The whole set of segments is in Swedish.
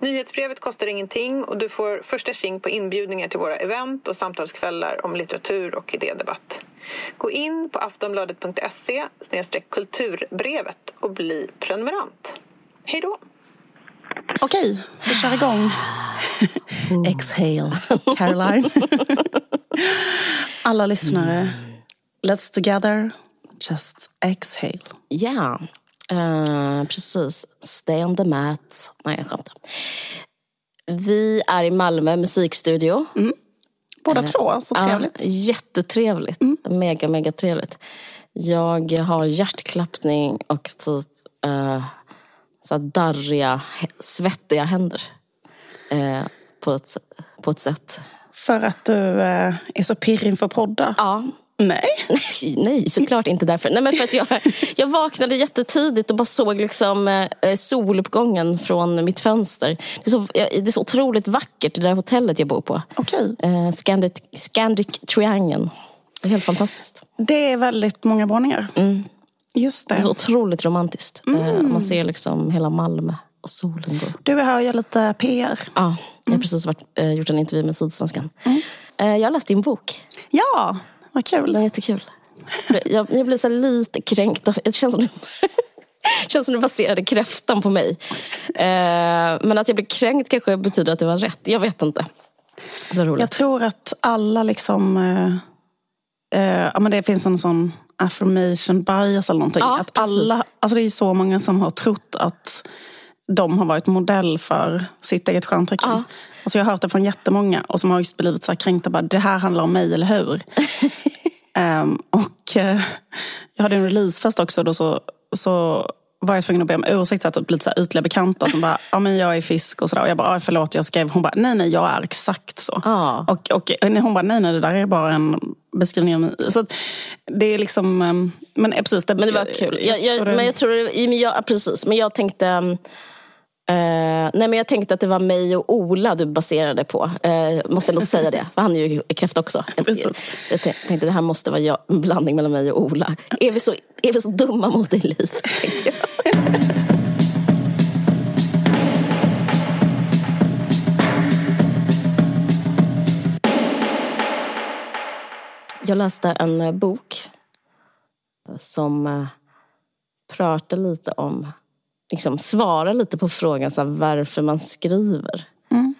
Nyhetsbrevet kostar ingenting och du får första tjing på inbjudningar till våra event och samtalskvällar om litteratur och idédebatt. Gå in på aftonbladet.se kulturbrevet och bli prenumerant. Hej då! Okej, vi kör igång. Exhale, Caroline. Alla lyssnare, let's together just exhale. Ja, uh, precis. Stay on the mat. Nej, jag skämtar. Vi är i Malmö musikstudio. Mm. Båda uh, två, så trevligt. Uh, jättetrevligt. Mm. Mega, mega trevligt. Jag har hjärtklappning och typ uh, så darriga, svettiga händer. På, ett, på ett sätt. För att du är så pirrig inför poddar? Ja, Nej. Nej, såklart inte därför. Nej, men för att jag, jag vaknade jättetidigt och bara såg liksom, eh, soluppgången från mitt fönster. Det är, så, det är så otroligt vackert, det där hotellet jag bor på. Okay. Eh, Scandic, Scandic Triangle. Det är helt fantastiskt. Det är väldigt många våningar. Mm. Just det. det är så otroligt romantiskt. Eh, mm. man ser liksom hela Malmö och solen går. Du är här och gör lite PR. Ja, jag har mm. precis varit, eh, gjort en intervju med Sydsvenskan. Mm. Eh, jag har läst din bok. Ja, vad kul. Det är jättekul. Jag, jag blir så lite kränkt. Det känns som, känns som du baserade kräftan på mig. Eh, men att jag blir kränkt kanske betyder att det var rätt. Jag vet inte. Jag tror att alla liksom... Eh, eh, ja, men det finns en sån affirmation bias eller någonting. Ja, att alla, alltså det är så många som har trott att de har varit modell för sitt eget stjärntecken. Ja. Alltså jag har hört det från jättemånga och som har just blivit så här kränkta. Bara, det här handlar om mig, eller hur? um, och uh, jag hade en releasefest också. Då så, så var jag tvungen att be om ursäkt. Så att lite så här ytliga bekanta som bara, ja men jag är fisk och sådär. Och jag bara, förlåt jag skrev. Hon bara, nej nej jag är exakt så. Ah. Och, och hon bara, nej nej det där är bara en beskrivning av mig. Så det är liksom, um, men precis. Det, men det var kul. Jag, jag, jag men jag tror, jag, precis. Men jag tänkte um, Uh, nej men jag tänkte att det var mig och Ola du baserade på. Uh, måste ändå säga det, för han är ju kräfta också. Precis. Jag tänkte det här måste vara jag, en blandning mellan mig och Ola. Är vi så, är vi så dumma mot dig Liv? jag. jag läste en eh, bok som pratar lite om liksom svara lite på frågan så här, varför man skriver. Mm.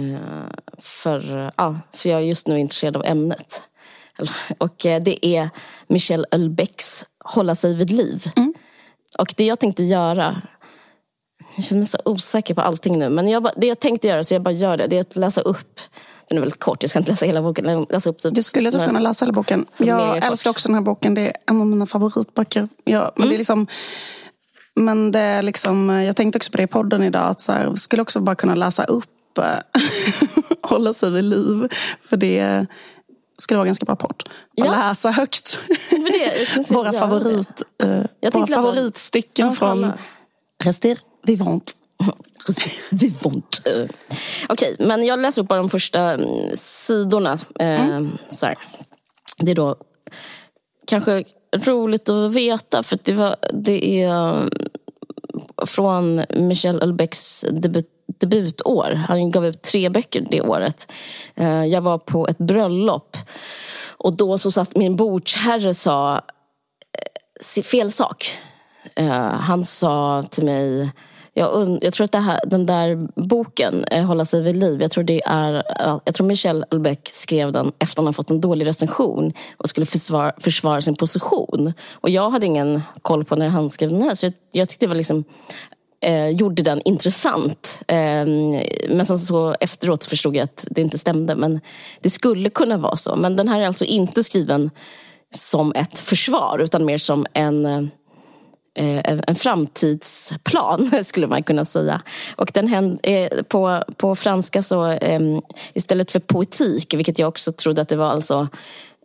Uh, för, ja, för jag är just nu intresserad av ämnet. Och uh, det är Michel Houellebecqs Hålla sig vid liv. Mm. Och det jag tänkte göra jag känner mig så osäker på allting nu. Men jag bara, det jag tänkte göra, så jag bara gör det, det är att läsa upp den är väldigt kort, jag ska inte läsa hela boken. Läsa upp typ du skulle så kunna läsa hela boken. Jag älskar också den här boken. Det är en av mina favoritböcker. Jag, men mm. det är liksom, men det är liksom, jag tänkte också på det i podden idag. Att så här, skulle också bara kunna läsa upp eh, Hålla sig vid liv. För det skulle vara ganska bra podd. Och ja. läsa högt. Det, våra favorit, eh, våra favoritstycken läsa. från Rester Vivant. Vivant. Uh. Okej, okay, men jag läser upp bara de första mm, sidorna. Uh, mm. så här. Det är då kanske roligt att veta för det, var, det är eh, från Michel Houellebecqs debut, debutår. Han gav ut tre böcker det året. Eh, jag var på ett bröllop och då så satt min bordsherre sa eh, fel sak. Han sa till mig jag, jag tror att det här, den där boken, eh, Hålla sig vid liv, jag tror, det är, eh, jag tror Michel Houellebecq skrev den efter att han fått en dålig recension och skulle försvara, försvara sin position. Och jag hade ingen koll på när han skrev den här, så jag, jag tyckte det var liksom eh, gjorde den intressant. Eh, men sen så efteråt förstod jag att det inte stämde. Men det skulle kunna vara så. Men den här är alltså inte skriven som ett försvar utan mer som en Eh, Eh, en framtidsplan skulle man kunna säga. Och den eh, på, på franska så ehm, istället för poetik, vilket jag också trodde att det var alltså,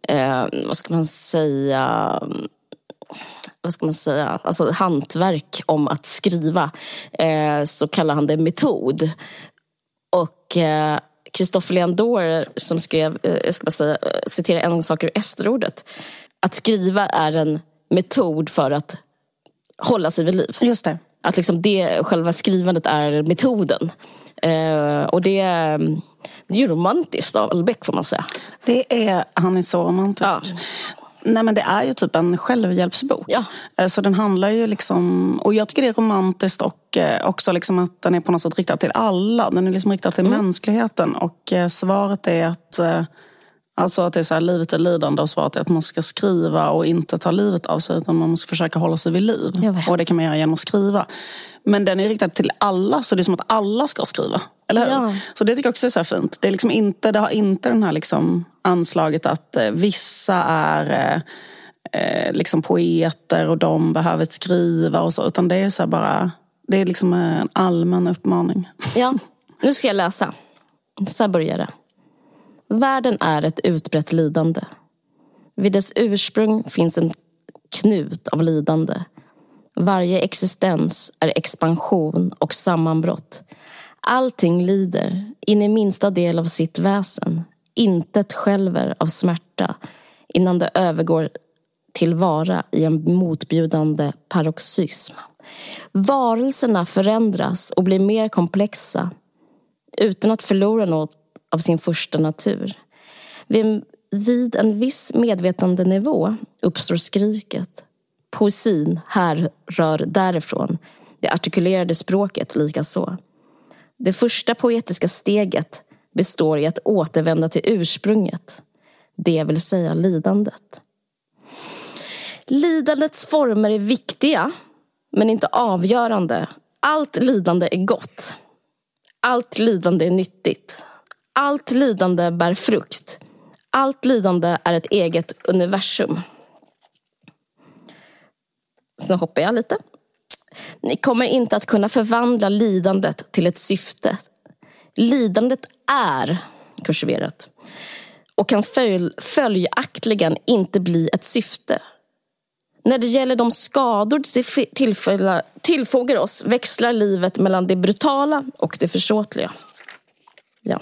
ehm, vad ska man säga, vad ska man säga, alltså hantverk om att skriva eh, så kallar han det metod. Och Christopher Leandor som skrev, jag ska bara säga, citera en sak ur efterordet. Att skriva är en metod för att hålla sig vid liv. Just det. Att liksom det, själva skrivandet är metoden. Eh, och det, det är ju romantiskt av Albeck får man säga. Det är, han är så romantisk. Ja. Nej men det är ju typ en självhjälpsbok. Ja. Eh, så den handlar ju liksom, och jag tycker det är romantiskt och eh, också liksom att den är på något sätt riktad till alla. Den är liksom riktad till mm. mänskligheten och svaret är att Alltså att det är så här, livet är lidande och svaret är att man ska skriva och inte ta livet av sig utan man måste försöka hålla sig vid liv. Och det kan man göra genom att skriva. Men den är riktad till alla så det är som att alla ska skriva. Eller hur? Ja. Så det tycker jag också är så fint. Det, är liksom inte, det har inte den här liksom anslaget att eh, vissa är eh, eh, liksom poeter och de behöver skriva och så. Utan det är så bara, det är liksom en allmän uppmaning. Ja, nu ska jag läsa. Så här börjar det. Världen är ett utbrett lidande. Vid dess ursprung finns en knut av lidande. Varje existens är expansion och sammanbrott. Allting lider, in i minsta del av sitt väsen. Intet skälver av smärta innan det övergår till vara i en motbjudande paroxysm. Varelserna förändras och blir mer komplexa utan att förlora något av sin första natur. Vid en viss medvetandenivå uppstår skriket. Poesin härrör därifrån, det artikulerade språket likaså. Det första poetiska steget består i att återvända till ursprunget, det vill säga lidandet. Lidandets former är viktiga, men inte avgörande. Allt lidande är gott. Allt lidande är nyttigt. Allt lidande bär frukt. Allt lidande är ett eget universum. Sen hoppar jag lite. Ni kommer inte att kunna förvandla lidandet till ett syfte. Lidandet är kursiverat och kan följ, följaktligen inte bli ett syfte. När det gäller de skador det tillfogar oss växlar livet mellan det brutala och det försåtliga. Ja.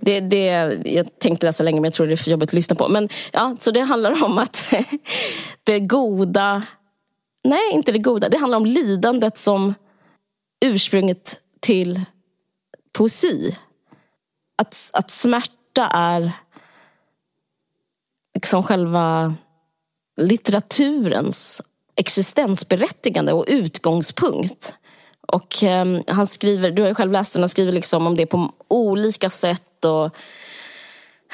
Det, det, jag tänkte läsa länge men jag tror det är för jobbigt att lyssna på. Men, ja, så det handlar om att det goda Nej, inte det goda. Det handlar om lidandet som ursprunget till poesi. Att, att smärta är liksom själva litteraturens existensberättigande och utgångspunkt. Och eh, han skriver, du har ju själv läst den, han skriver liksom om det på olika sätt och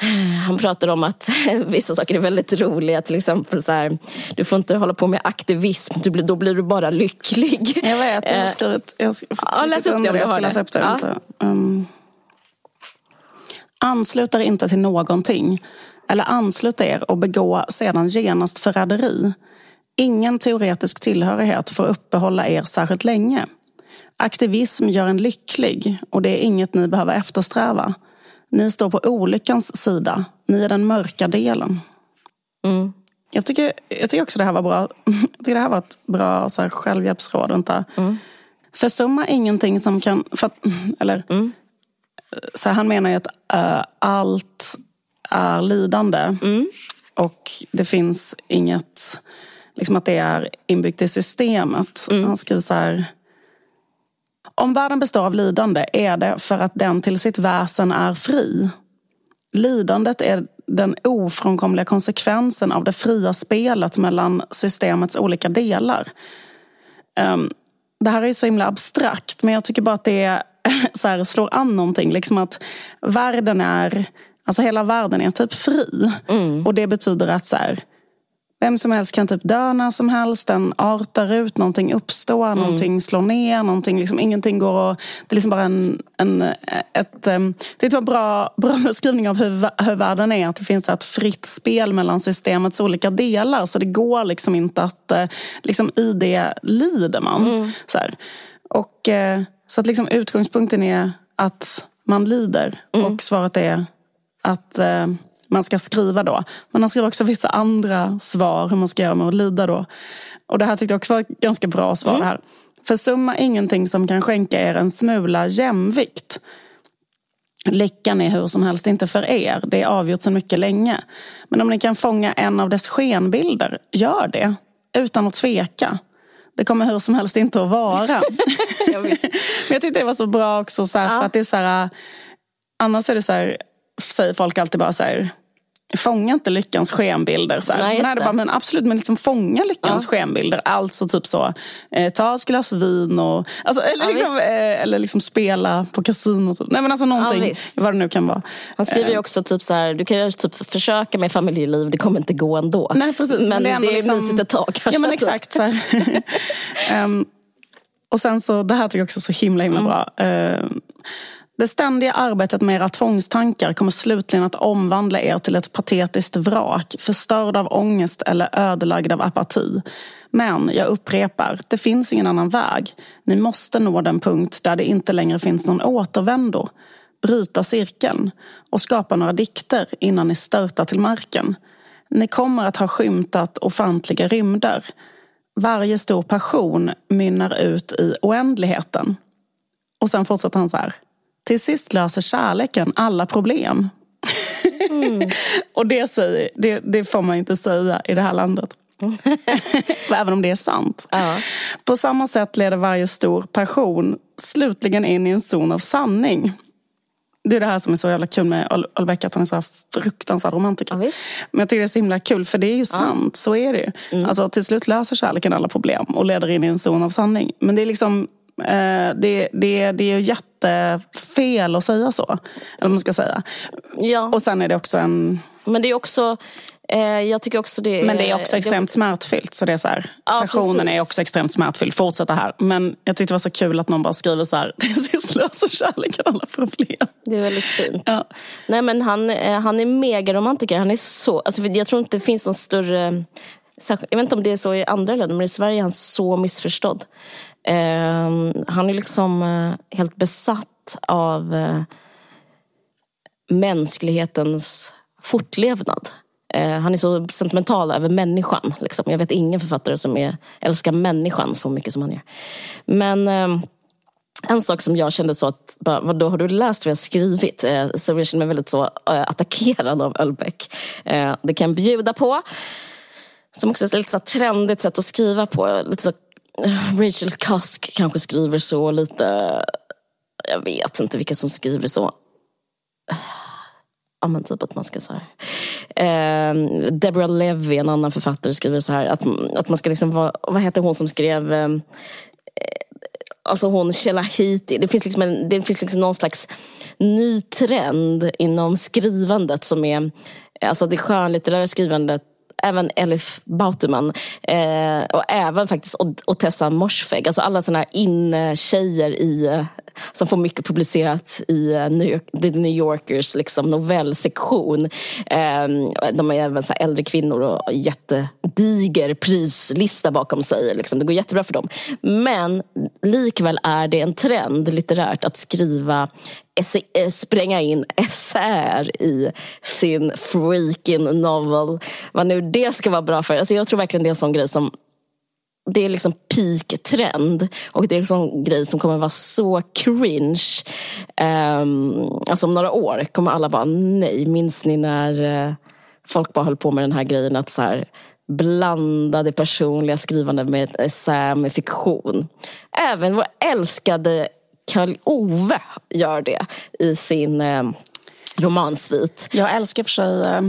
han pratar om att vissa saker är väldigt roliga. Till exempel så här, du får inte hålla på med aktivism, du blir, då blir du bara lycklig. Jag vet, jag har eh, skrivit... Jag har ja, läs upp det om du har det. Upp det ja. um, anslut er inte till någonting. Eller anslut er och begå sedan genast förräderi. Ingen teoretisk tillhörighet får uppehålla er särskilt länge. Aktivism gör en lycklig och det är inget ni behöver eftersträva. Ni står på olyckans sida. Ni är den mörka delen. Mm. Jag, tycker, jag tycker också det här var bra. Jag tycker det här var ett bra så här, självhjälpsråd. Vänta. Mm. Försumma ingenting som kan... För, eller, mm. så här, han menar ju att uh, allt är lidande. Mm. Och det finns inget... Liksom att det är inbyggt i systemet. Mm. Han skriver så här... Om världen består av lidande är det för att den till sitt väsen är fri. Lidandet är den ofrånkomliga konsekvensen av det fria spelet mellan systemets olika delar. Um, det här är så himla abstrakt men jag tycker bara att det här, slår an någonting. Liksom att världen är, alltså hela världen är typ fri. Mm. Och det betyder att så här, vem som helst kan typ dö när som helst. Den artar ut, någonting uppstår, mm. någonting slår ner. Någonting, liksom, ingenting går att... Det är liksom bara en... en ett, det är en bra, bra beskrivning av hur, hur världen är. Att det finns ett fritt spel mellan systemets olika delar. Så det går liksom inte att... Eh, liksom, I det lider man. Mm. Så, här. Och, eh, så att liksom utgångspunkten är att man lider. Mm. Och svaret är att eh, man ska skriva då. Men han skriver också vissa andra svar hur man ska göra med att lida då. Och det här tyckte jag också var ett ganska bra svar. Mm. här. Försumma ingenting som kan skänka er en smula jämvikt. Lyckan är hur som helst inte för er. Det är avgjort sedan mycket länge. Men om ni kan fånga en av dess skenbilder, gör det. Utan att tveka. Det kommer hur som helst inte att vara. Men jag tyckte det var så bra också. Så här, ja. för att det är så här, annars är det så här, säger folk alltid bara så här fånga inte lyckans skenbilder. Så Nej, Nej, det. Bara, men absolut, men liksom fånga lyckans ja. skenbilder. Alltså typ så, eh, ta ett glas vin och, alltså, eller, ja, liksom, eh, eller liksom spela på kasino. Typ. Nej men alltså någonting, ja, vad det nu kan vara. Han skriver ju eh. också typ så här, du kan typ försöka med familjeliv, det kommer inte gå ändå. Nej precis. Men, men det är, det är liksom, mysigt ett tag kanske. Ja men exakt. Så um, och sen så, det här tycker jag också är så himla himla mm. bra. Uh, det ständiga arbetet med era tvångstankar kommer slutligen att omvandla er till ett patetiskt vrak, förstörd av ångest eller ödelagd av apati. Men, jag upprepar, det finns ingen annan väg. Ni måste nå den punkt där det inte längre finns någon återvändo. Bryta cirkeln och skapa några dikter innan ni störtar till marken. Ni kommer att ha skymtat ofantliga rymder. Varje stor passion mynnar ut i oändligheten. Och sen fortsätter han så här. Till sist löser kärleken alla problem. Mm. och det, säger, det, det, får man inte säga i det här landet. Även om det är sant. Ja. På samma sätt leder varje stor passion slutligen in i en zon av sanning. Det är det här som är så jävla kul med Olbeck, att han är så fruktansvärd romantiker. Ja, Men jag tycker det är så himla kul, för det är ju sant. Ja. Så är det ju. Mm. Alltså, till slut löser kärleken alla problem och leder in i en zon av sanning. Men det är liksom det, det, det är ju jättefel att säga så. Eller vad man ska säga. Ja. Och sen är det också en... Men det är också... Eh, jag tycker också det Men det är också extremt det... smärtfyllt. Så det är så här, ja, passionen precis. är också extremt smärtfylld. Fortsätta här. Men jag tyckte det var så kul att någon bara skriver så här. Till sist löser kärleken alla problem. Det är väldigt fint. Ja. Nej men han, eh, han är megaromantiker. Han är så... Alltså, jag tror inte det finns någon större... Jag vet inte om det är så i andra länder, men i Sverige är han så missförstådd. Eh, han är liksom eh, helt besatt av eh, mänsklighetens fortlevnad. Eh, han är så sentimental över människan. Liksom. Jag vet ingen författare som är, älskar människan så mycket som han gör. Men eh, en sak som jag kände så att, vadå har du läst vad jag skrivit? Eh, så jag kände mig väldigt så eh, attackerad av Ölbeck. Eh, det kan jag bjuda på. Som också är ett lite så trendigt sätt att skriva på. Lite så Rachel Cusk kanske skriver så lite... Jag vet inte vilka som skriver så. Ja men typ att man ska så här. Eh, Deborah Levy, en annan författare, skriver så här att, att man ska liksom vara, vad heter hon som skrev ehm, eh, Alltså hon Shelahiti, det finns liksom, en, det finns liksom någon slags ny trend inom skrivandet som är Alltså det skönlitterära skrivandet även Elif Bauterman eh, och även faktiskt Otessa Morsfegh. Alltså alla sådana här in-tjejer i, eh, som får mycket publicerat i eh, New, York, The New Yorkers liksom, novellsektion. Ehm, de är även så äldre kvinnor och jättediger prislista bakom sig. Liksom. Det går jättebra för dem. Men likväl är det en trend litterärt att skriva eh, spränga in essäer i sin freaking novel. Vad nu det ska vara bra för. Alltså jag tror verkligen det är en sån grej som det är liksom peak-trend och det är en sån grej som kommer vara så cringe. Um, alltså om några år kommer alla bara, nej, minns ni när eh, folk bara höll på med den här grejen att så här, blanda det personliga skrivandet med eh, essä med fiktion. Även vår älskade Karl Ove gör det i sin eh, romansvit. Jag älskar för sig eh,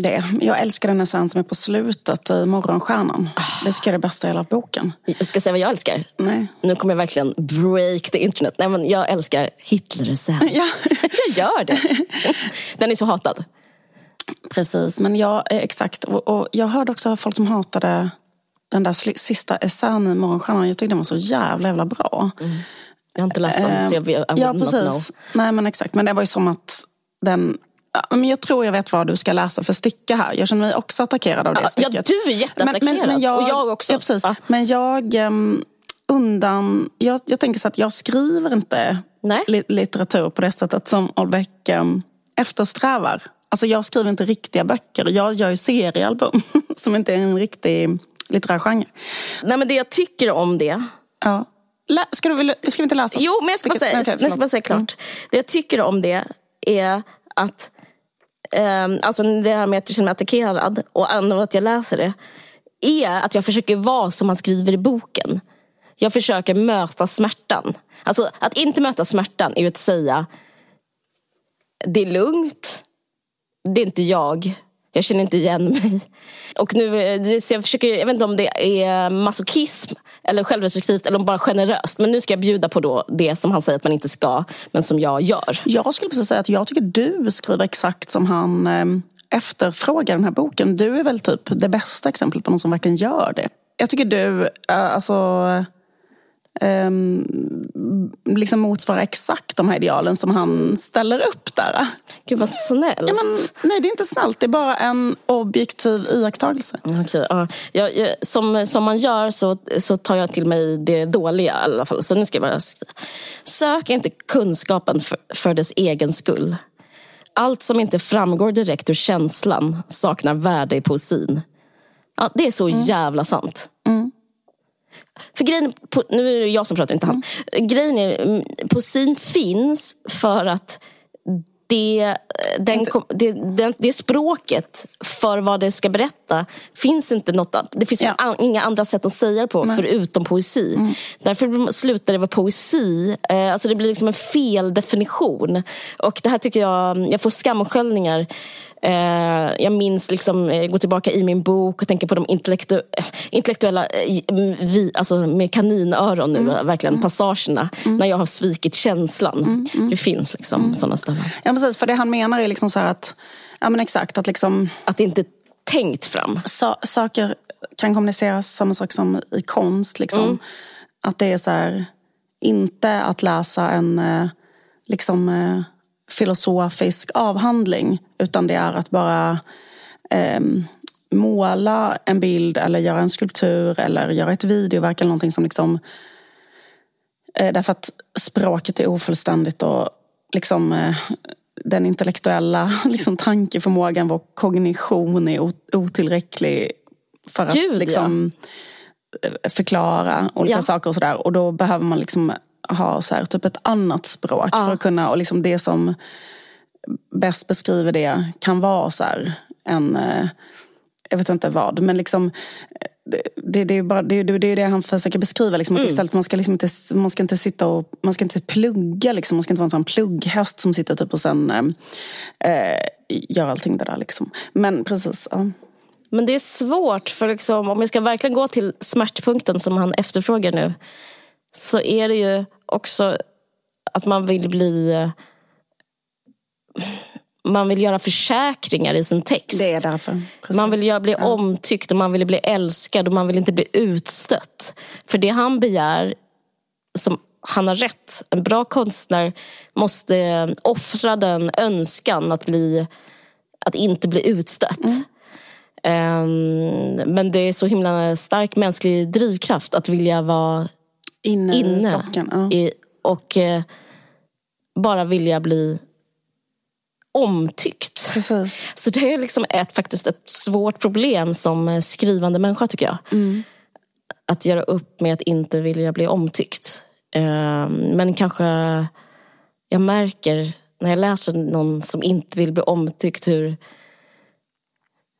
det. Jag älskar den essän som är på slutet i Morgonstjärnan. Oh. Det tycker jag är det bästa i hela boken. Jag ska säga vad jag älskar? Nej. Nu kommer jag verkligen break the internet. Nej, men jag älskar Hitler-essän. ja. jag gör det. Den är så hatad. Precis, men jag, eh, exakt. Och, och jag hörde också folk som hatade den där sista essän i Morgonstjärnan. Jag tyckte den var så jävla, jävla bra. Mm. Jag har inte läst den så jag, I Ja precis. Nej men exakt. Men det var ju som att den men jag tror jag vet vad du ska läsa för stycke här. Jag känner mig också attackerad av det ja, stycket. Ja, du är jätteattackerad. Men, men, men jag, och jag också. Ja, precis. Ja. Men jag um, undan... Jag, jag tänker så att jag skriver inte li, litteratur på det sättet som Olbeck um, eftersträvar. Alltså jag skriver inte riktiga böcker. Jag gör ju seriealbum som inte är en riktig litterär genre. Nej men det jag tycker om det. Ja. Ska, du, ska vi inte läsa? Jo, men jag ska bara säga, okay, jag ska bara säga klart. Mm. Det jag tycker om det är att eh, alltså det här med att jag känner mig attackerad och att jag läser det är att jag försöker vara som man skriver i boken. Jag försöker möta smärtan. Alltså att inte möta smärtan är ju att säga det är lugnt, det är inte jag, jag känner inte igen mig. Och nu, eh, så jag, försöker, jag vet inte om det är masochism eller självrestriktivt eller bara generöst. Men nu ska jag bjuda på då det som han säger att man inte ska, men som jag gör. Jag skulle precis säga att jag tycker du skriver exakt som han eh, efterfrågar den här boken. Du är väl typ det bästa exemplet på någon som verkligen gör det. Jag tycker du, eh, alltså um, liksom motsvara exakt de här idealen som han ställer upp där. Gud vad snällt. Ja, men, nej, det är inte snällt. Det är bara en objektiv iakttagelse. Okay, uh. jag, jag, som, som man gör så, så tar jag till mig det dåliga i alla fall. Så nu ska jag bara... Sök inte kunskapen för, för dess egen skull. Allt som inte framgår direkt ur känslan saknar värde i poesin. Ja, det är så mm. jävla sant. Mm. För grejen, på, nu är det jag som pratar, inte han. Mm. Grejen är, mm, poesin finns för att det, den, det, det, det, språket för vad det ska berätta finns inte något Det finns ja. an, inga andra sätt att säga det på Nej. förutom poesi. Mm. Därför slutar det vara poesi. Eh, alltså det blir liksom en fel definition. Och det här tycker jag, jag får skamsköljningar jag minns, liksom, jag går tillbaka i min bok och tänker på de intellektu intellektuella, eh, vi, alltså med kaninöron nu, mm. verkligen mm. passagerna. Mm. När jag har svikit känslan. Mm. mm. Det finns liksom mm. sådana ställen. Ja precis, för det han menar är liksom så att, ja men exakt, att liksom... Att det inte är tänkt fram. So saker kan kommuniceras, samma sak som i konst. Liksom. Mm. Att det är så här, inte att läsa en eh, liksom eh, filosofisk avhandling utan det är att bara eh, måla en bild eller göra en skulptur eller göra ett videoverk eller någonting som liksom eh, Därför att språket är ofullständigt och liksom eh, den intellektuella liksom, tankeförmågan, vår kognition är otillräcklig för att Gud, liksom, ja. Eh, förklara olika ja. saker och sådär. Och då behöver man liksom ha så här, typ ett annat språk ja. för att kunna, och liksom det som bäst beskriver det kan vara så här, en, eh, jag vet inte vad, men liksom det, det, är bara, det, det är det han försöker beskriva. Liksom, att mm. istället man ska, liksom inte, man ska inte sitta och man ska inte plugga. Liksom, man ska inte vara en sån plugghäst som sitter typ och sen äh, gör allting det där. Liksom. Men precis. Ja. Men det är svårt, för liksom, om jag ska verkligen gå till smärtpunkten som han efterfrågar nu. Så är det ju också att man vill bli... Man vill göra försäkringar i sin text. Det är därför. Precis. Man vill bli ja. omtyckt och man vill bli älskad och man vill inte bli utstött. För det han begär, som han har rätt, en bra konstnär måste offra den önskan att, bli, att inte bli utstött. Mm. Um, men det är så himla stark mänsklig drivkraft att vilja vara inne, inne ja. i, och eh, bara vilja bli omtyckt. Precis. Så det är liksom ett, faktiskt ett svårt problem som eh, skrivande människa tycker jag. Mm. Att göra upp med att inte vilja bli omtyckt. Eh, men kanske jag märker när jag läser någon som inte vill bli omtyckt hur,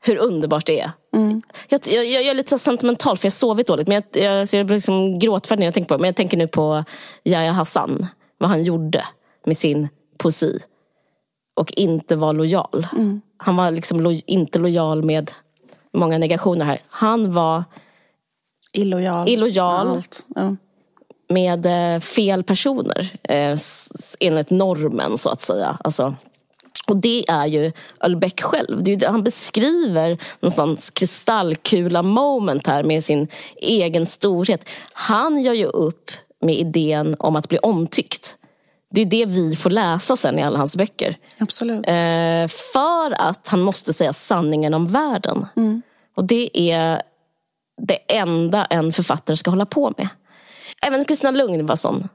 hur underbart det är. Mm. Jag, jag, jag, är lite sentimental för jag har sovit dåligt. Men jag, jag, jag blir liksom gråtfärdig när jag tänker på det. Men jag tänker nu på Yahya Hassan. Vad han gjorde med sin poesi. Och inte var lojal. Mm. Han var liksom lo, inte lojal med många negationer här. Han var illojal, illojal med, ja. med eh, fel personer. Eh, enligt normen så att säga. Alltså, och det är ju Ölbeck själv. Det är han beskriver någonstans kristallkula moment här med sin egen storhet. Han gör ju upp med idén om att bli omtyckt. Det är det vi får läsa sen i alla hans böcker. Absolut. Eh, för att han måste säga sanningen om världen. Mm. Och det är det enda en författare ska hålla på med. Även Kristina Lugn var sån.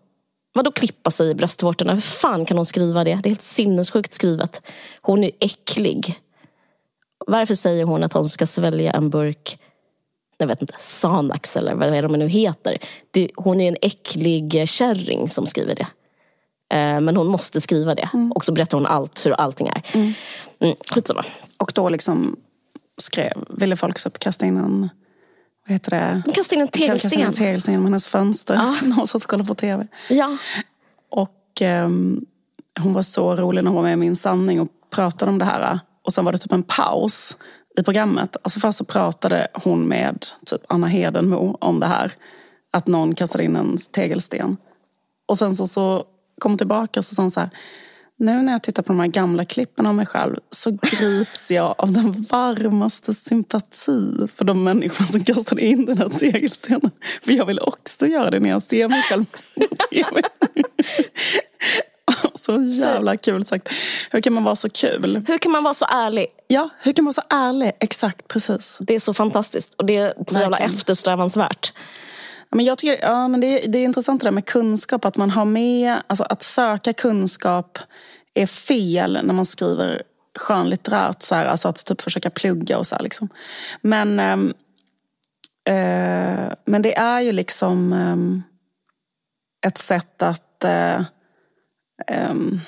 Vadå klippa sig i bröstvårtorna? Hur fan kan hon skriva det? Det är helt sinnessjukt skrivet. Hon är äcklig. Varför säger hon att hon ska svälja en burk jag vet inte, Sanax eller vad de nu heter. Det, hon är en äcklig kärring som skriver det. Eh, men hon måste skriva det. Mm. Och så berättar hon allt, hur allting är. Mm. Mm, skitsamma. Och då liksom skrev, ville folk så kasta in en vad heter det? Kasta in en tegelsten. Kasta in en tegelsten genom hennes fönster. Ja. Någon satt och kollade på tv. Ja. Och um, hon var så rolig när hon var med i Min sanning och pratade om det här. Och sen var det typ en paus i programmet. Alltså först så pratade hon med typ Anna Hedenmo om det här. Att någon kastade in en tegelsten. Och sen så, så kom hon tillbaka och så sa hon så här. Nu när jag tittar på de här gamla klippen av mig själv så grips jag av den varmaste sympati för de människorna som kastade in den här tegelstenen. För jag vill också göra det när jag ser mig själv på tv. Så jävla kul sagt. Hur kan man vara så kul? Hur kan man vara så ärlig? Ja, hur kan man vara så ärlig? Exakt, precis. Det är så fantastiskt och det är så jävla eftersträvansvärt. Men jag tycker, ja, men det, är, det är intressant det där med kunskap. Att man har med, alltså att söka kunskap är fel när man skriver skönlitterärt. Så här, alltså att typ försöka plugga och så här, liksom. Men, ehm, eh, men det är ju liksom eh, ett sätt att Eh, ehm,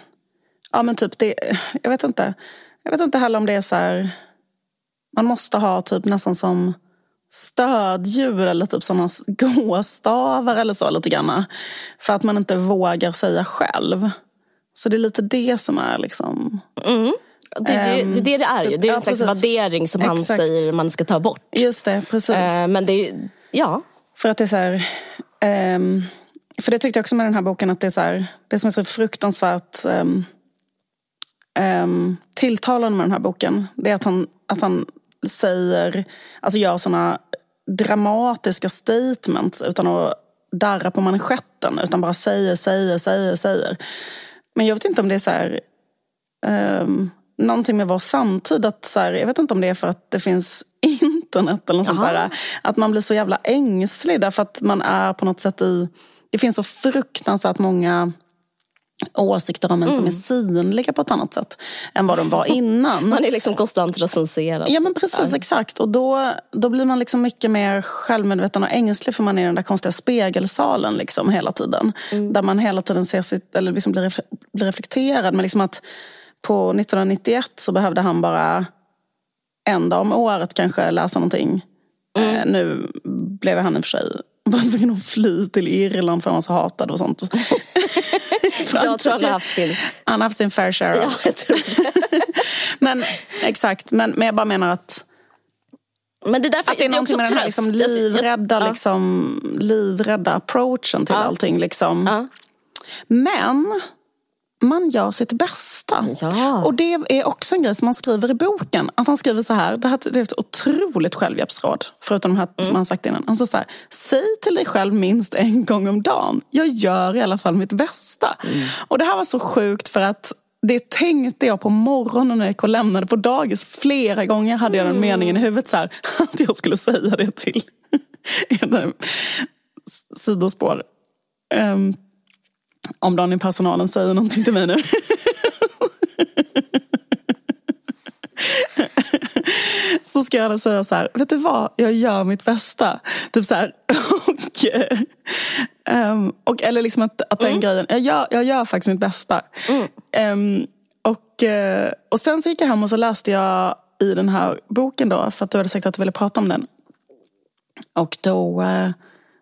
ja men typ det, jag vet inte. Jag vet inte heller om det är så här, man måste ha typ nästan som stödjur eller typ sådana gåstavar eller så lite grann. För att man inte vågar säga själv. Så det är lite det som är liksom... Mm. Det, det, det, det, det är ju. Typ, det är en slags precis. värdering som Exakt. han säger man ska ta bort. Just det, precis. Uh, men det är ja. För att det är så här... Um, för det tyckte jag också med den här boken att det är så här, det som är så fruktansvärt um, um, tilltalande med den här boken. Det är att han, att han säger, alltså gör såna dramatiska statements utan att darra på manschetten. Utan bara säger, säger, säger, säger. Men jag vet inte om det är så här, um, någonting med vår samtid. Att så här, jag vet inte om det är för att det finns internet eller något sånt där. Att man blir så jävla ängslig därför att man är på något sätt i... Det finns så fruktansvärt många åsikter om en mm. som är synliga på ett annat sätt än vad de var innan. Man är liksom konstant recenserad. Ja men precis, ja. exakt. Och då, då blir man liksom mycket mer självmedveten och ängslig för man är i den där konstiga spegelsalen liksom hela tiden. Mm. Där man hela tiden ser sitt, eller liksom blir, blir reflekterad. Men liksom att på 1991 så behövde han bara en dag om året kanske läsa någonting. Mm. Eh, nu blev han i och för sig var tvungen att fly till Irland för han var så hatad och sånt. jag tror han har haft sin... Han har haft sin fair share. Ja, jag tror det. men exakt, men, men jag bara menar att men det är därför, att det är någonting med den här liksom livrädda, ja. liksom, livrädda approachen till ja. allting. Liksom. Ja. Men man gör sitt bästa. Ja. Och det är också en grej som han skriver i boken. Att han skriver så här, det, här, det är ett otroligt självhjälpsråd. Förutom de här mm. som han sagt innan. Han så här, säg till dig själv minst en gång om dagen. Jag gör i alla fall mitt bästa. Mm. Och det här var så sjukt för att det tänkte jag på morgonen när jag gick och lämnade på dagis. Flera gånger hade jag den mm. meningen i huvudet så här, att jag skulle säga det till sidospår. Um, om någon i personalen säger någonting till mig nu. så ska jag säga så här, vet du vad, jag gör mitt bästa. Typ så här, och, um, och, eller liksom att, att den mm. grejen, jag gör, jag gör faktiskt mitt bästa. Mm. Um, och, uh, och sen så gick jag hem och så läste jag i den här boken då, för att du hade sagt att du ville prata om den. Och då uh,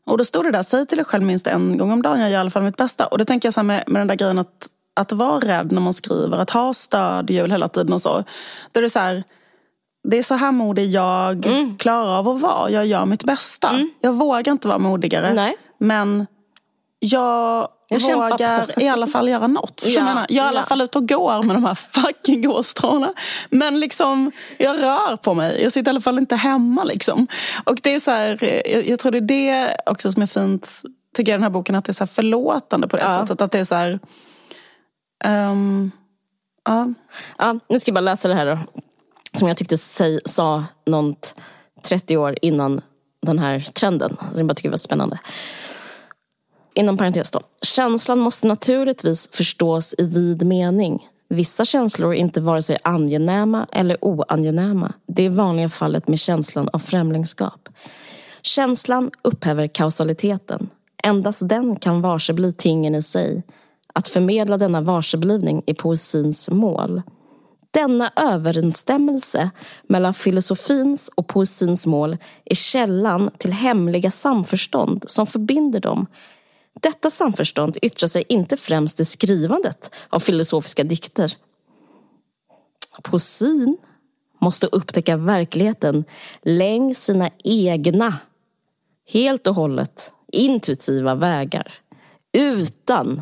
och då stod det där, säg till dig själv minst en gång om dagen, jag gör i alla fall mitt bästa. Och det tänker jag så med, med den där grejen att, att vara rädd när man skriver, att ha stödhjul hela tiden och så. Då är det så här, det är så här modig jag mm. klarar av att vara. Jag gör mitt bästa. Mm. Jag vågar inte vara modigare. Nej. Men jag, jag vågar i alla fall göra något. Ja, jag, menar, jag är i alla fall ute och går med de här fucking gåstråna. Men liksom, jag rör på mig. Jag sitter i alla fall inte hemma. Liksom. Och det är så här, jag, jag, tror det är det också som är fint, tycker jag, i den här boken. Att det är så förlåtande på det ja. sättet. Att det är så här, um, ja. ja. Nu ska jag bara läsa det här då. Som jag tyckte säg, sa något 30 år innan den här trenden. Som jag bara tycker var spännande inom parentes då. Känslan måste naturligtvis förstås i vid mening. Vissa känslor är inte vare sig angenäma eller oangenäma. Det är vanliga fallet med känslan av främlingskap. Känslan upphäver kausaliteten. Endast den kan varsebli tingen i sig. Att förmedla denna varseblivning är poesins mål. Denna överensstämmelse mellan filosofins och poesins mål är källan till hemliga samförstånd som förbinder dem. Detta samförstånd yttrar sig inte främst i skrivandet av filosofiska dikter. Poesin måste upptäcka verkligheten längs sina egna, helt och hållet intuitiva vägar. Utan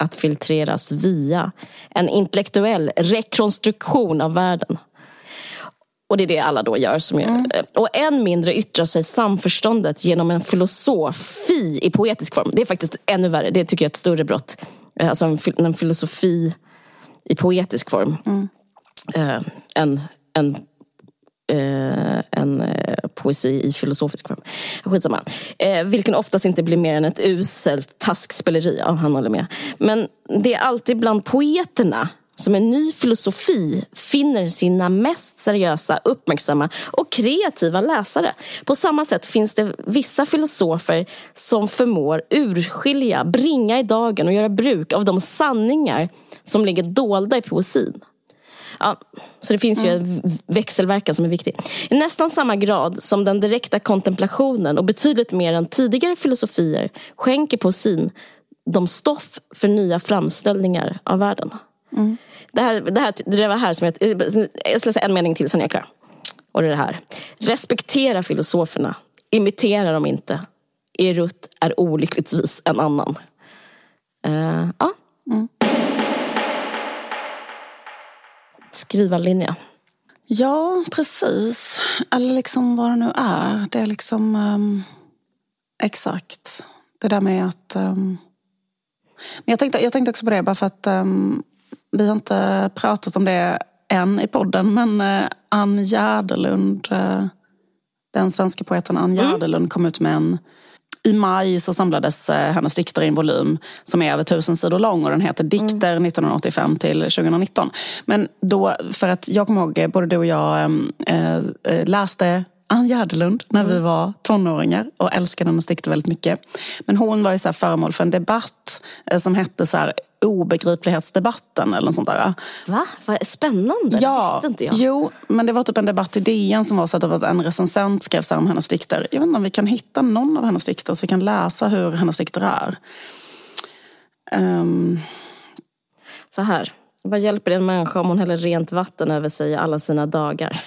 att filtreras via en intellektuell rekonstruktion av världen. Och det är det alla då gör. Som mm. gör. Och än mindre yttrar sig samförståndet genom en filosofi i poetisk form. Det är faktiskt ännu värre. Det tycker jag är ett större brott. Alltså en, en filosofi i poetisk form. Mm. Eh, en, en eh, en eh, poesi i filosofisk form. Skitsamma. Eh, vilken oftast inte blir mer än ett uselt taskspeleri. Ja, han håller med. Men det är alltid bland poeterna som en ny filosofi finner sina mest seriösa, uppmärksamma och kreativa läsare. På samma sätt finns det vissa filosofer som förmår urskilja, bringa i dagen och göra bruk av de sanningar som ligger dolda i poesin. Ja, så det finns ju en växelverkan som är viktig. I nästan samma grad som den direkta kontemplationen och betydligt mer än tidigare filosofier skänker poesin de stoff för nya framställningar av världen. Mm. Det, här, det, här, det var här som jag... Jag ska läsa en mening till, sen är jag klar. Och det är det här. Respektera filosoferna. Imitera dem inte. Er rutt är olyckligtvis en annan. Uh, ja. Mm skrivarlinje. Ja, precis. Eller liksom vad det nu är. Det är liksom um, exakt. Det där med att... Um, men jag tänkte, jag tänkte också på det, bara för att um, vi har inte pratat om det än i podden. Men uh, Ann Gärdelund, uh, den svenska poeten Ann mm. Gärdelund, mm. kom ut med en i maj så samlades eh, hennes dikter i en volym som är över tusen sidor lång och den heter Dikter mm. 1985 till 2019. Men då, för att jag kommer ihåg, eh, både du och jag äh, läste Ann Gärdelund när mm. vi var tonåringar och älskade hennes dikter väldigt mycket. Men hon var ju så föremål för en debatt som hette så här, obegriplighetsdebatten eller något sånt där. Va? Vad spännande, ja, det visste inte jag. Jo, men det var typ en debatt i DN som var så att en recensent skrev så om hennes dikter. Jag vet inte om vi kan hitta någon av hennes dikter så vi kan läsa hur hennes dikter är. Um... Så här, vad hjälper det en människa om hon häller rent vatten över sig alla sina dagar?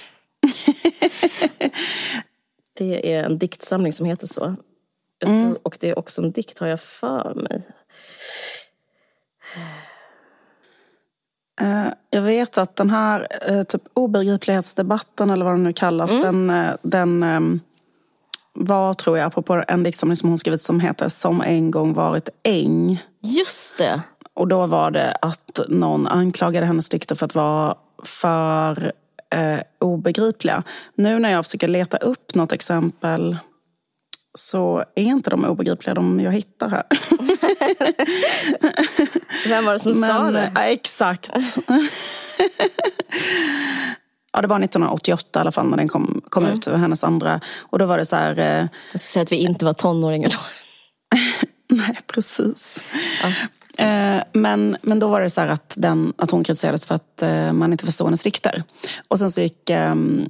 det är en diktsamling som heter så. Mm. och det är också en dikt har jag för mig. Eh, jag vet att den här eh, typ obegriplighetsdebatten eller vad den nu kallas, mm. den, eh, den ehm, var tror jag apropå en diktsamling som hon skrivit som heter Som en gång varit äng. Just det. Och då var det att någon anklagade hennes dikter för att vara för eh, obegripliga. Nu när jag försöker leta upp något exempel så är inte de obegripliga de jag hittar här. Vem var det som Men, sa det? Ja, exakt. ja, det var 1988 i alla fall när den kom, kom mm. ut, hennes andra. Och då var det så här... Eh... Jag ska säga att vi inte var tonåringar då. Nej, precis. Ja. Eh, men, men då var det så att, den, att hon kritiserades för att eh, man inte förstod hennes dikter. Och sen så gick ehm,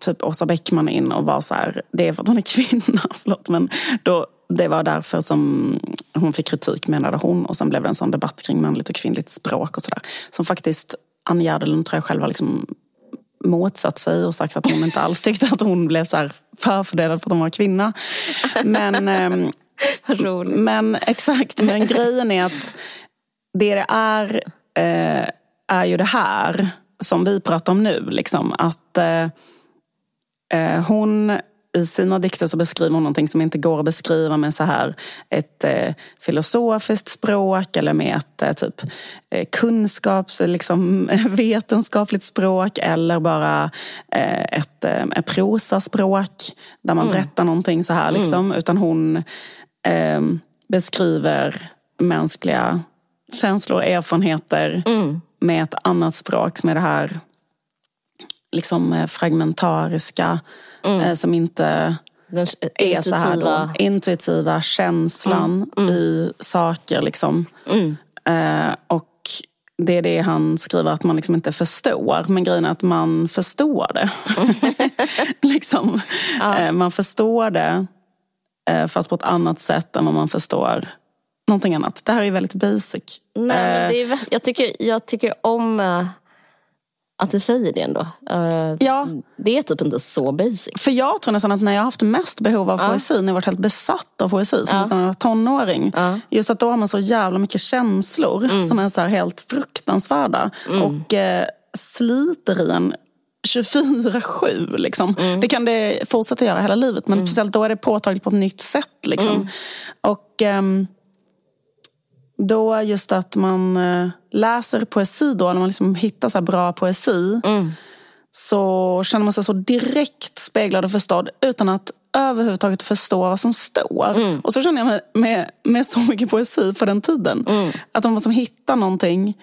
typ Åsa Bäckman in och var så här, det är för att hon är kvinna, förlåt, men då, det var därför som hon fick kritik menade hon och sen blev det en sån debatt kring manligt och kvinnligt språk och sådär. Som faktiskt Ann Gärdelund tror jag själv har liksom motsatt sig och sagt att hon inte alls tyckte att hon blev så här förfördelad för att hon var kvinna. Men, ähm, men exakt, men grejen är att det det är, äh, är ju det här som vi pratar om nu. Liksom, att Eh, hon i sina dikter så beskriver hon någonting som inte går att beskriva med så här ett eh, filosofiskt språk eller med ett eh, typ eh, kunskaps, liksom, vetenskapligt språk eller bara eh, ett, eh, ett prosaspråk där man mm. berättar någonting så här. Liksom. Mm. Utan hon beskriver mänskliga känslor och erfarenheter Mm. med ett annat språk som är det här liksom eh, fragmentariska eh, som inte Den är så här då, intuitiva. intuitiva känslan i saker. Liksom. Eh, och det är det han skriver att man liksom inte förstår. Men grejen är att man förstår det. liksom. eh, man förstår det eh, fast på ett annat sätt än vad man förstår någonting annat. Det här är väldigt basic. Nej, men det är, jag, tycker, jag tycker om att du säger det ändå. Eh, Ja. Det är typ inte så basic. För jag tror nästan att när jag har haft mest behov av poesi, när jag varit helt besatt av poesi, som just när jag var tonåring. Just att då har man så jävla mycket känslor som är så helt fruktansvärda. Och eh, sliter i en 24-7. Liksom. Det kan det fortsätta göra hela livet, men speciellt då är det påtagligt på ett nytt sätt. Liksom. Och ehm, då just att man eh, läser poesi då, när man liksom hittar så bra poesi så känner man sig så direkt speglad och förstådd utan att överhuvudtaget förstå vad som står. Och så känner jag med, med, med så mycket poesi på den tiden. Att man som hittar någonting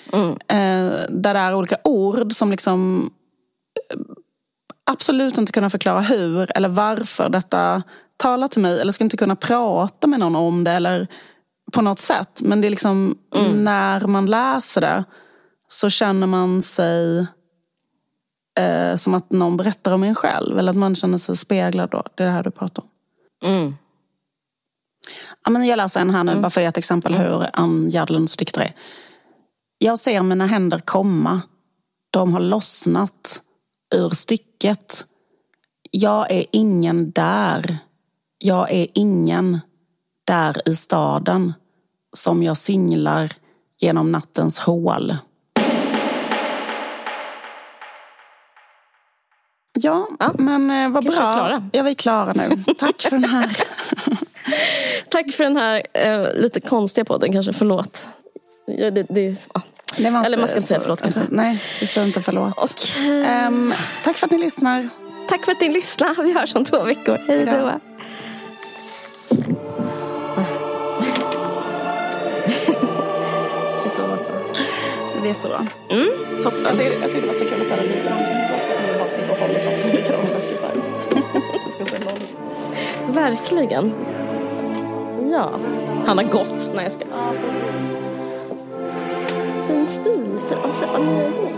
eh, där det är olika ord som liksom eh, absolut inte kunna förklara hur eller varför detta talar till mig. Eller skulle inte kunna prata med någon om det eller på något sätt. Men det är liksom när man läser det så känner man sig eh, som att någon berättar om en själv. Eller att man känner sig speglad då. Det är det här du pratar om. Mm. Ja, men jag läser en här nu, bara för att ge ett exempel hur Ann Gärdelunds dikter är. Jag ser mina händer komma. De har lossnat ur stycket. Jag är ingen där. Jag är ingen där i staden som jag singlar genom nattens hål. Ja, men eh, vad kanske bra. klara. Ja, vi är klara nu. Tack för den här. Tack för den här eh, lite konstiga podden kanske. Förlåt. Ja, det, det, ja. Det var Eller man ska inte säga förlåt kanske. Nej, vi säger inte förlåt. Okej. Ehm, tack för att ni lyssnar. Tack för att ni lyssnade. Vi hörs om två veckor. Hej Hejdå. då. Blir jättebra. Mm, toppen. Jag tyckte, jag tyckte det var så kul att höra det. Att bara sitta och hålla så att vi kan Det ska se långt. Verkligen. Ja. Han har gått. Nej, jag ska... Fin stil. Fin, fin, fin,